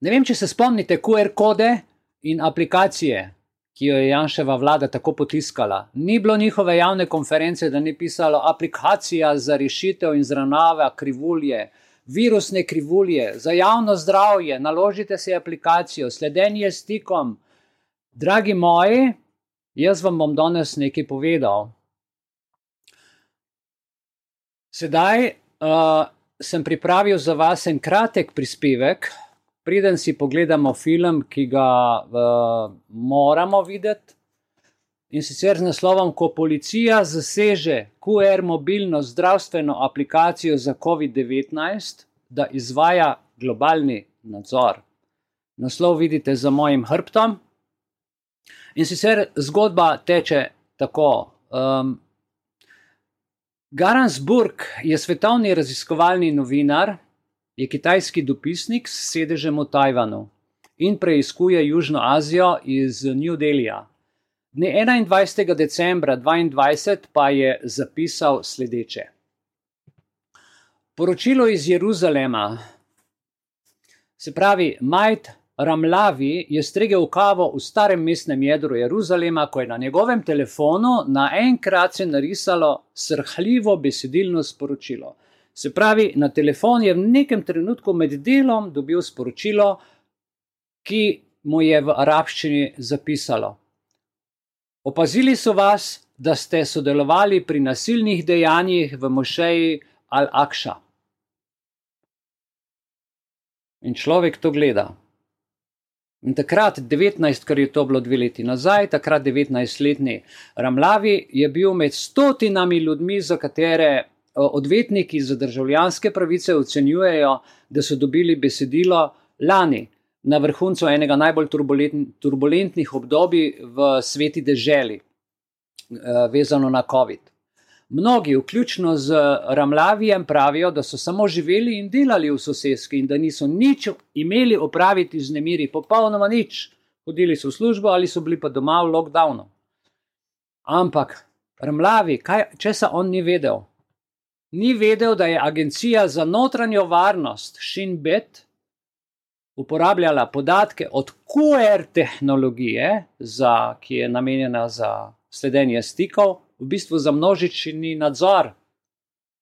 Ne vem, če se spomnite QR kode in aplikacije, ki jo je Janševa vlada tako potiskala. Ni bilo njihove javne konference, da ni pisalo aplikacija za rešitev in zravnava krivulje, virusne krivulje, za javno zdravje, naložite si aplikacijo, sledenje stikom. Dragi moji, jaz vam bom danes nekaj povedal. Sedaj uh, sem pripravil za vas en kratek prispevek, preden si pogledamo film, ki ga uh, moramo videti. In sicer z naslovom, ko policija zaseže QR mobilno zdravstveno aplikacijo za COVID-19, da izvaja globalni nadzor. Naslov vidite za mojim hrbtom. In sicer zgodba teče tako. Um, Garansburg je svetovni raziskovalni novinar, je kitajski dopisnik s sedežem v Tajvanu in preiskuje Južno Azijo iz New Delhija. Dne 21. decembra 2022 pa je zapisal sledeče. Poročilo iz Jeruzalema, se pravi, Majt Ramlavi je stregel kavo v starem mestnem jedru Jeruzalema, ko je na njegovem telefonu naenkrat se narisalo srhljivo besedilno sporočilo. Se pravi, na telefon je v nekem trenutku med delom dobil sporočilo, ki mu je v arabščini zapisalo: Opazili so vas, da ste sodelovali pri nasilnih dejanjih v mošeji Al-Akša. In človek to gleda. In takrat, 19, kar je to bilo dve leti nazaj, takrat 19-letni Ramlavi je bil med stotinami ljudmi, za katere odvetniki za državljanske pravice ocenjujejo, da so dobili besedilo lani, na vrhuncu enega najbolj turbulentnih obdobij v sveti deželi, eh, vezano na COVID. Mnogi, vključno z Ramlavijem, pravijo, da so samo živeli in delali v sosedski in da niso nič imeli opraviti z nemiri, popolnoma nič. Hodili so v službo ali so bili pa doma v lockdownu. Ampak Ramlavi, kaj, česa on ni vedel? Ni vedel, da je Agencija za notranjo varnost Shinbet uporabljala podatke od QR tehnologije, za, ki je namenjena za sledenje stikov, v bistvu za množični nadzor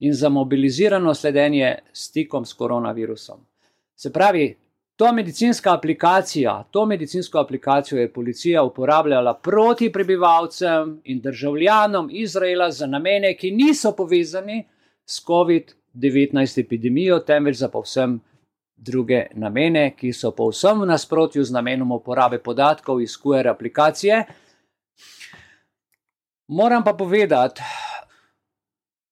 in za mobilizirano sledenje stikom s koronavirusom. Se pravi, to medicinska aplikacija, to medicinsko aplikacijo je policija uporabljala proti prebivalcem in državljanom Izraela za namene, ki niso povezani s COVID-19 epidemijo, temveč za povsem druge namene, ki so povsem v nasprotju z namenom uporabe podatkov iz QR aplikacije. Moram pa povedati,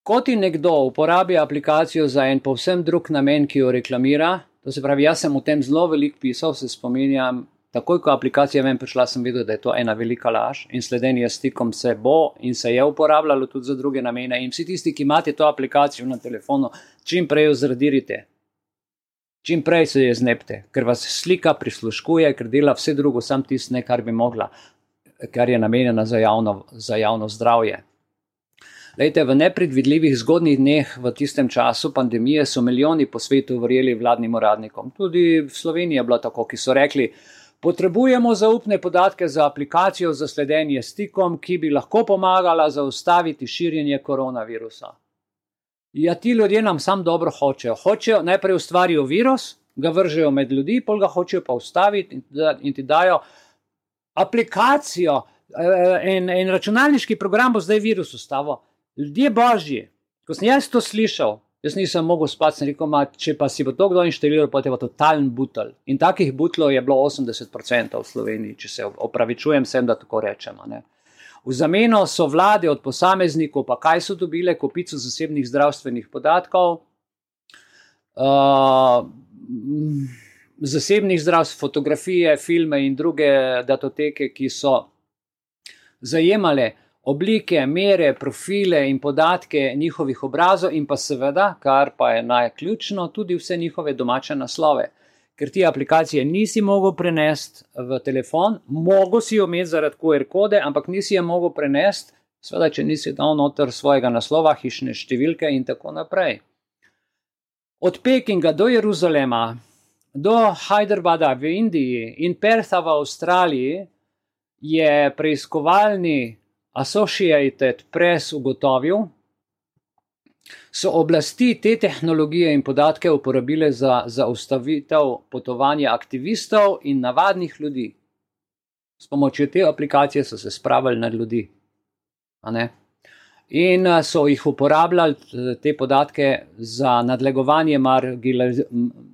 ko ti nekdo uporablja aplikacijo za en povsem drug namen, ki jo reklamira, to se pravi, jaz sem o tem zelo veliko pisal, se spominjam, Takoj, ko aplikacija ven prišla, sem videl, da je to ena velika laž in sledenje stikom se bo in se je uporabljalo tudi za druge namene. In vsi tisti, ki imate to aplikacijo na telefonu, čim prej jo zradirite, čim prej se je znepte, ker vas slika prisluškuje, ker dela vse drugo, sam tisto, kar bi mogla, kar je namenjena za javno, za javno zdravje. Lejte, v nepredvidljivih zgodnih dneh v tistem času pandemije so milijoni po svetu verjeli vladnim uradnikom. Tudi v Sloveniji je bilo tako, ki so rekli, Potrebujemo zaupne podatke za aplikacijo za sledenje stikom, ki bi lahko pomagala zaustaviti širjenje koronavirusa. Ja, ti ljudje nam sam dobro hočejo. Hočejo najprej ustvarijo virus, ga vržejo med ljudi, pol ga hočejo pa ustaviti in, in ti dajo aplikacijo. En, en računalniški program bo zdaj virus ustavil. Ljudje božji, ko sem jaz to slišal, Jaz nisem mogel spati, sem rekel, ma, če pa si bo to kdo inštaliral, pa je to totalen butel. In takih butlov je bilo 80% v Sloveniji, če se opravičujem, sem da tako rečemo. Ne. V zameno so vlade od posameznikov, pa kaj so dobile, kopico zasebnih zdravstvenih podatkov, uh, zasebnih zdravstv, fotografije, filme in druge datoteke, ki so zajemale oblike, mere, profile in podatke njihovih obrazov, in pa seveda, kar pa je najključno, tudi vse njihove domače naslove. Ker ti aplikacije nisi mogel prenesti v telefon, mogo si jo imeti zaradi QR kode, ampak nisi jo mogel prenesti, seveda, če nisi dal noter svojega naslova, hišne številke in tako naprej. Od Pekinga do Jeruzalema do Hyderabada v Indiji in Pertha v Avstraliji je preiskovalni Associated Press ugotovil, so oblasti te tehnologije in podatke uporabile za zaustavitev potovanja aktivistov in navadnih ljudi. S pomočjo te aplikacije so se spravili nad ljudi. In so jih uporabljali te podatke za nadlegovanje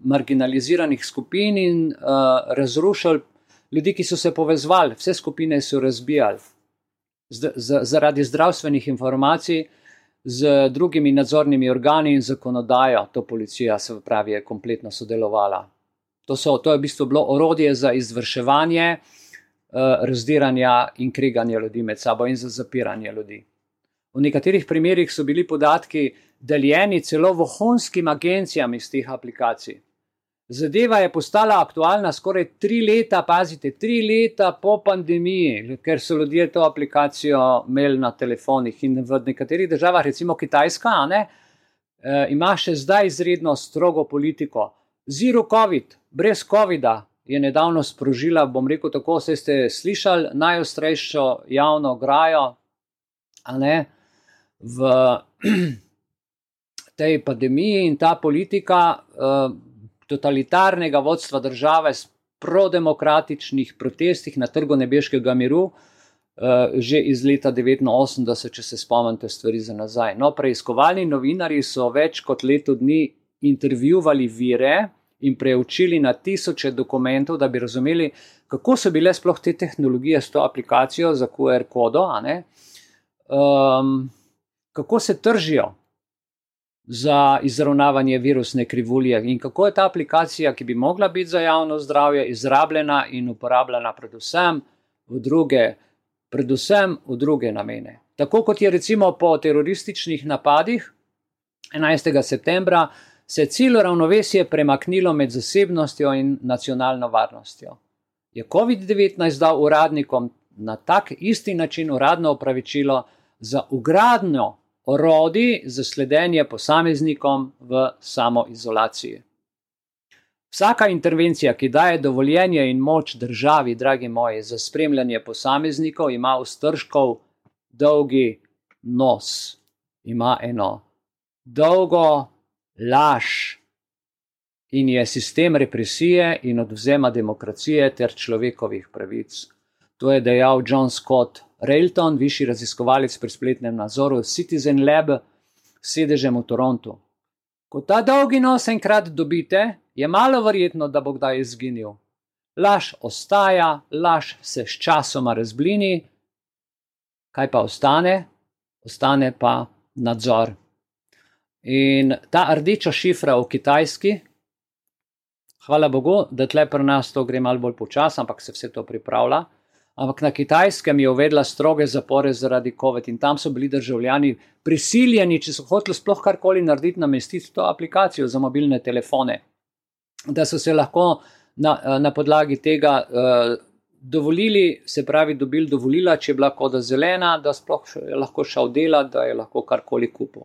marginaliziranih skupin in uh, razrušili ljudi, ki so se povezovali, vse skupine so razbijali. Z, z, zaradi zdravstvenih informacij, z drugimi nadzornimi organi in zakonodajo, to policija se pravi, je kompletno sodelovala. To, so, to je v bistvu bilo orodje za izvrševanje uh, razdiranja in kriganja ljudi med sabo in za zapiranje ljudi. V nekaterih primerjih so bili podatki deljeni celo vohonskim agencijam iz teh aplikacij. Zadeva je postala aktualna skoraj tri leta, pazite, tri leta po pandemiji, ker so ljudje to aplikacijo imeli na telefonih in v nekaterih državah, recimo Kitajska, ne, eh, ima še zdaj izredno strogo politiko. Zero COVID, brez COVID-a je nedavno sprožila, bom rekel tako, vse ste slišali, najostrejšo javno grajo ne, v tej pandemiji in ta politika. Eh, totalitarnega vodstva države s prodemokratičnih protestih na trgu nebeškega miru, uh, že iz leta 1989, če se spomnite stvari za nazaj. No, preiskovalni novinari so več kot leto dni intervjuvali vire in preučili na tisoče dokumentov, da bi razumeli, kako so bile sploh te tehnologije s to aplikacijo za QR kodo, um, kako se tržijo za izravnavanje virusne krivulje in kako je ta aplikacija, ki bi mogla biti za javno zdravje, izrabljena in uporabljena predvsem v druge, predvsem v druge namene. Tako kot je recimo po terorističnih napadih 11. septembra se cilj ravnovesje premaknilo med zasebnostjo in nacionalno varnostjo. Je COVID-19 dal uradnikom na tak isti način uradno opravičilo za ugradnjo orodij za sledenje posameznikom v samoizolaciji. Vsaka intervencija, ki daje dovoljenje in moč državi, dragi moji, za spremljanje posameznikov, ima ustržkov dolgi nos, ima eno dolgo laž in je sistem represije in odvzema demokracije ter človekovih pravic. To je dejal John Scott Railton, višji raziskovalec pri spletnem nadzoru Citizen Lab, sedežem v Torontu. Ko ta dolgi nos enkrat dobite, je malo verjetno, da bo kdaj izginil. Laž ostaja, laž se s časoma razblini, kaj pa ostane? Ostane pa nadzor. In ta rdeča šifra v kitajski, hvala Bogu, da tle pri nas to gre malo bolj počasi, ampak se vse to pripravlja. Ampak na kitajskem je uvedla stroge zapore zaradi COVID in tam so bili državljani prisiljeni, če so hoteli sploh karkoli narediti, namestiti to aplikacijo za mobilne telefone, da so se lahko na, na podlagi tega uh, dovolili, se pravi, dobili dovolila, če je bila koda zelena, da sploh je lahko šel delati, da je lahko karkoli kupil.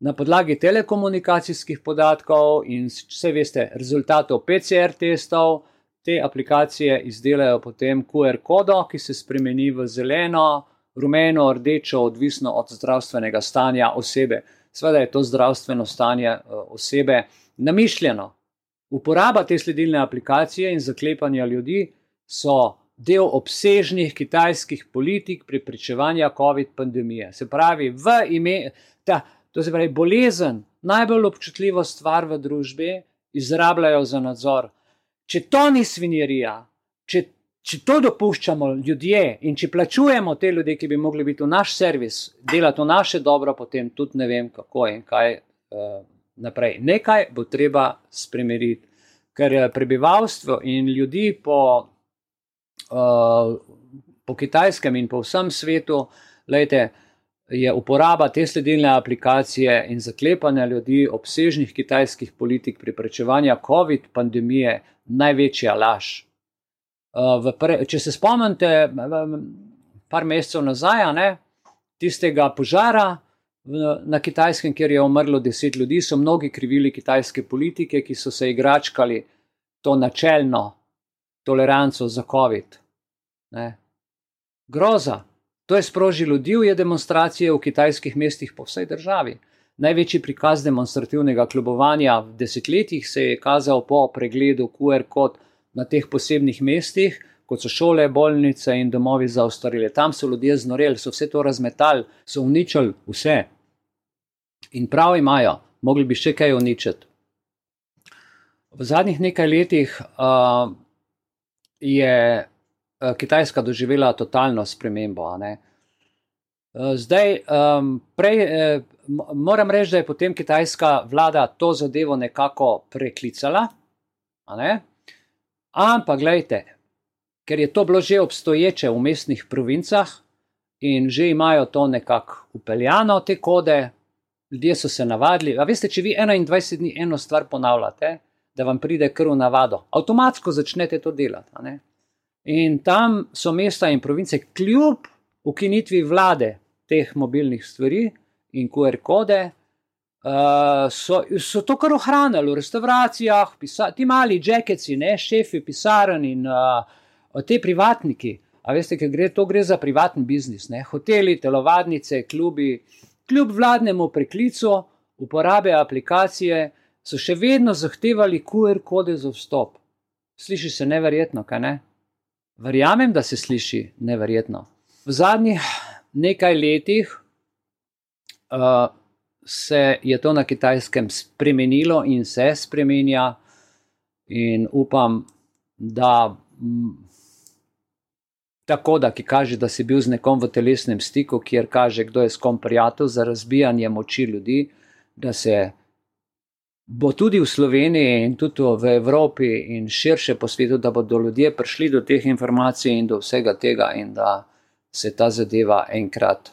Na podlagi telekomunikacijskih podatkov in vse veste, rezultatov PCR testov te aplikacije izdelajo potem QR kodo, ki se spremeni v zeleno, rumeno, rdečo, odvisno od zdravstvenega stanja osebe. Sveda je to zdravstveno stanje eh, osebe namišljeno. Uporaba te sledilne aplikacije in zaklepanja ljudi so del obsežnih kitajskih politik preprečevanja COVID pandemije. Se pravi, v ime, ta, to se pravi, bolezen, najbolj občutljivo stvar v družbi, izrabljajo za nadzor če to ni svinjerija, če, če to dopuščamo ljudje in če plačujemo te ljudi, ki bi mogli biti v naš servis, delati v naše dobro, potem tudi ne vem, kako in kaj uh, naprej. Nekaj bo treba spremeniti, ker prebivalstvo in ljudi po, uh, po kitajskem in po vsem svetu, lejte, je uporaba te sledilne aplikacije in zaklepanja ljudi obsežnih kitajskih politik preprečevanja COVID pandemije največja laž. Uh, pre, če se spomnite, par mesecev nazaj, ne, tistega požara na kitajskem, kjer je umrlo deset ljudi, so mnogi krivili kitajske politike, ki so se igračkali. to načelno toleranco za COVID. Ne. Groza. To je sprožilo divje demonstracije v kitajskih mestih po vsej državi. Največji prikaz demonstrativnega klubovanja v desetletjih se je kazal po pregledu QR kod na teh posebnih mestih, kot so šole, bolnice in domovi za ostarele. Tam so ljudje znoreli, so vse to razmetali, so uničili vse. In prav imajo, mogli bi še kaj uničiti. V zadnjih nekaj letih uh, je Kitajska doživela totalno spremembo. Uh, zdaj, um, prej, eh, moram reči, da je potem kitajska vlada to zadevo nekako preklicala. Ne? Ampak, gledajte, ker je to bilo že obstoječe v mestnih provincah in že imajo to nekako upeljano, te kode, ljudje so se navadili. A veste, če vi 21 dni eno stvar ponavljate, da vam pride krv na vado, avtomatsko začnete to delati. In tam so mesta in province, kljub ukinitvi vlade teh mobilnih stvari in QR kode. Uh, so, so to kar ohranili v restauracijah, pisa, ti mali žekeci, ne šefi pisarn in uh, te privatniki. A veste, ker gre, to gre za privatni biznis, ne? hoteli, telovadnice, klubi, kljub vladnemu preklicu uporabe aplikacije, so še vedno zahtevali QR kode za vstop. Sliši se neverjetno, kaj ne? Verjamem, da se sliši neverjetno. V zadnjih nekaj letih uh, se je to na kitajskem spremenilo in se spremenja, in upam, da. Mm, tako da, ki kaže, da si bil z nekom v telesnem stiku, kjer kaže, kdo je s kom prijatelj za razbijanje moči ljudi, da se bo tudi v Sloveniji in tudi v Evropi in širše po svetu, da bodo ljudje prišli do teh informacij in do vsega tega in da se ta zadeva enkrat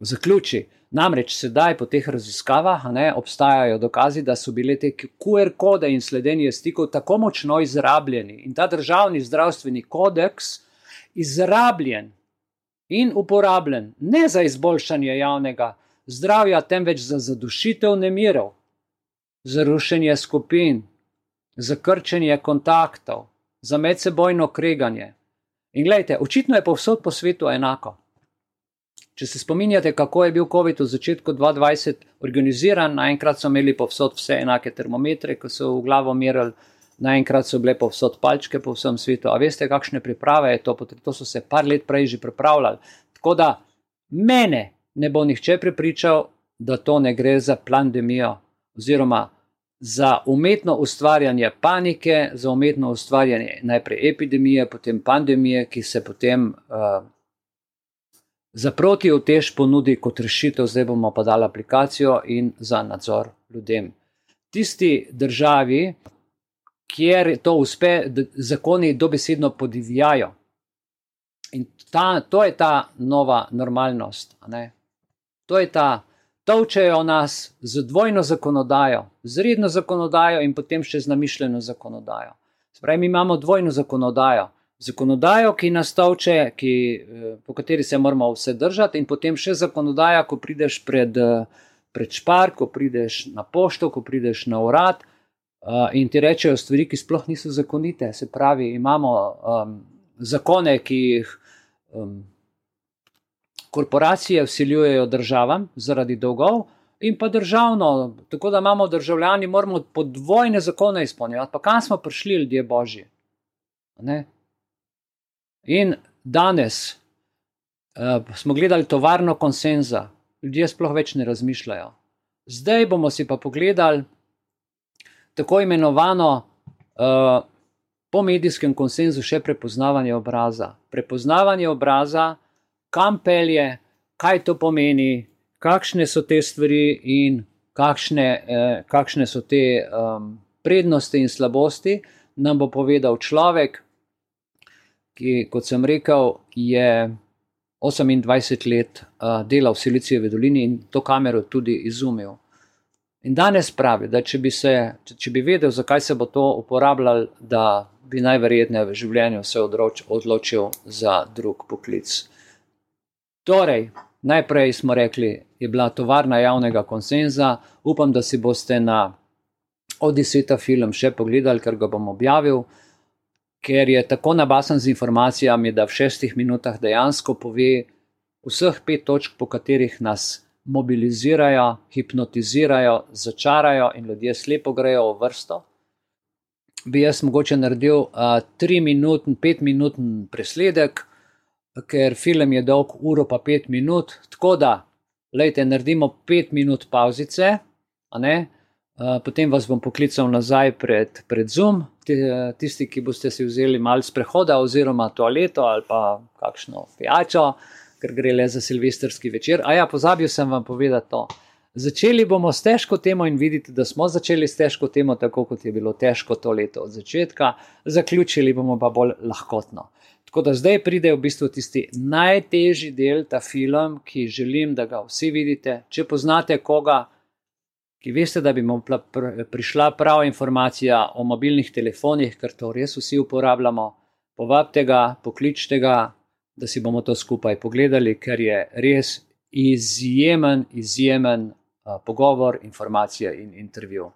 zaključi. Namreč sedaj po teh raziskavah ne, obstajajo dokazi, da so bile te QR kode in sledenje stikov tako močno izrabljeni in ta državni zdravstveni kodeks, izrabljen in uporabljen ne za izboljšanje javnega zdravja, temveč za zadušitev nemirov, za rušenje skupin, za krčenje kontaktov, za medsebojno kreganje. In gledajte, očitno je povsod po svetu enako. Če se spominjate, kako je bil COVID v začetku 2020 organiziran, naenkrat so imeli povsod vse enake termometre, ko so v glavo merili naenkrat so bile povsod palčke po vsem svetu. A veste, kakšne priprave je to? To so se par let prej že pripravljali. Tako da mene ne bo nihče pripričal, da to ne gre za pandemijo oziroma za umetno ustvarjanje panike, za umetno ustvarjanje najprej epidemije, potem pandemije, ki se potem uh, za protiotež ponudi kot rešitev, zdaj bomo pa dali aplikacijo in za nadzor ljudem. Tisti državi, kjer to uspe, zakoni dobesedno podivjajo. In ta, to je ta nova normalnost. To je ta, točejo nas z dvojno zakonodajo, z redno zakonodajo in potem še z namišljeno zakonodajo. Spravi, mi imamo dvojno zakonodajo. Zakonodajo, ki nas toče, ki, eh, po kateri se moramo vse držati, in potem še zakonodaja, ko prideš pred, eh, pred špar, ko prideš na pošto, ko prideš na urad, Uh, in ti rečejo stvari, ki sploh niso zakonite. Se pravi, imamo um, zakone, ki jih um, korporacije vsiljujejo državam zaradi dolgov, in pa državno, tako da imamo državljani, moramo podvojne zakone izpolnjevati. Pa kam smo prišli, ljudje božji? Ne? In danes uh, smo gledali tovarno konsenza, ljudje sploh več ne razmišljajo. Zdaj bomo si pa pogledali tako imenovano uh, po medijskem konsenzu še prepoznavanje obraza. Prepoznavanje obraza, kam pelje, kaj to pomeni, kakšne so te stvari in kakšne, eh, kakšne so te um, prednosti in slabosti, nam bo povedal človek, ki, kot sem rekel, je 28 let uh, delal v Silicijevi dolini in to kamero tudi izumil. In danes pravi, da če bi, se, če, če bi vedel, zakaj se bo to uporabljal, da bi najverjetneje v življenju se odroč, odločil za drug poklic. Torej, najprej smo rekli, je bila tovarna javnega konsenza. Upam, da si boste na Odiseta film še pogledali, ker ga bom objavil, ker je tako nabasen z informacijami, da v šestih minutah dejansko pove vseh pet točk, po katerih nas mobilizirajo, hipnotizirajo, začarajo in ljudje slepo grejo v vrsto. Bi jaz mogoče naredil uh, tri minuten, pet minuten presledek, ker film je dolg uro pa pet minut, tako da, lejte, naredimo pet minut pauzice, a ne, Eh, potem vas bom poklical nazaj pred, pred Zoom, tisti, ki boste si vzeli malce sprehoda, oziroma toaleto ali pa kakšno pijačo, ker gre le za silvestrski večer. A ja, pozabil sem vam povedati to. Začeli bomo s težko temo in vidite, da smo začeli s težko temo, tako kot je bilo težko to leto od začetka, zaključili bomo pa bolj lahkotno. Tako da zdaj pride v bistvu tisti najtežji del, ta film, ki želim, da ga vsi vidite. Če poznate koga, ki veste, da bi mu prišla prava informacija o mobilnih telefonih, ker to res vsi uporabljamo, povabite ga, pokličite ga, da si bomo to skupaj pogledali, ker je res izjemen, izjemen uh, pogovor, informacija in intervju.